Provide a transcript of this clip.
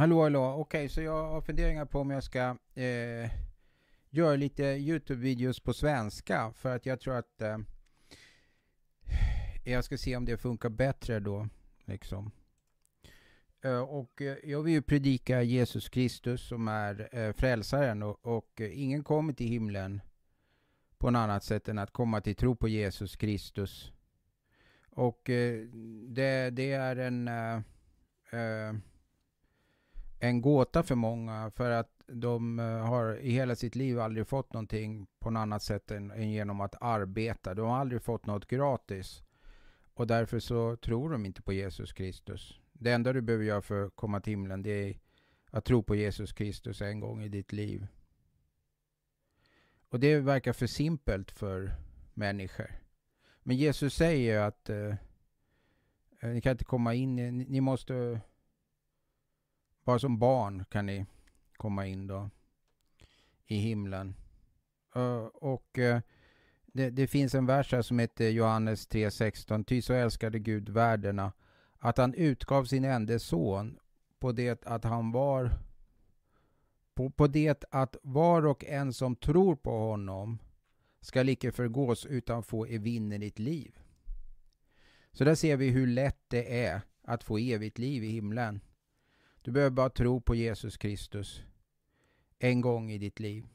Hallå, hallå. Okej, så jag har funderingar på om jag ska eh, göra lite Youtube-videos på svenska. För att jag tror att eh, jag ska se om det funkar bättre då. Liksom. Eh, och eh, jag vill ju predika Jesus Kristus som är eh, frälsaren. Och, och eh, ingen kommer till himlen på något annat sätt än att komma till tro på Jesus Kristus. Och eh, det, det är en eh, eh, en gåta för många för att de eh, har i hela sitt liv aldrig fått någonting på något annat sätt än, än genom att arbeta. De har aldrig fått något gratis. Och därför så tror de inte på Jesus Kristus. Det enda du behöver göra för att komma till himlen det är att tro på Jesus Kristus en gång i ditt liv. Och det verkar för simpelt för människor. Men Jesus säger att eh, eh, ni kan inte komma in, ni, ni måste bara som barn kan ni komma in då i himlen. Uh, och uh, det, det, finns en vers här som heter Johannes 3.16. Ty så älskade Gud världarna att han utgav sin enda son på det att han var på, på det att var och en som tror på honom skall icke förgås utan få evinnerligt liv. Så där ser vi hur lätt det är att få evigt liv i himlen. Du behöver bara tro på Jesus Kristus en gång i ditt liv.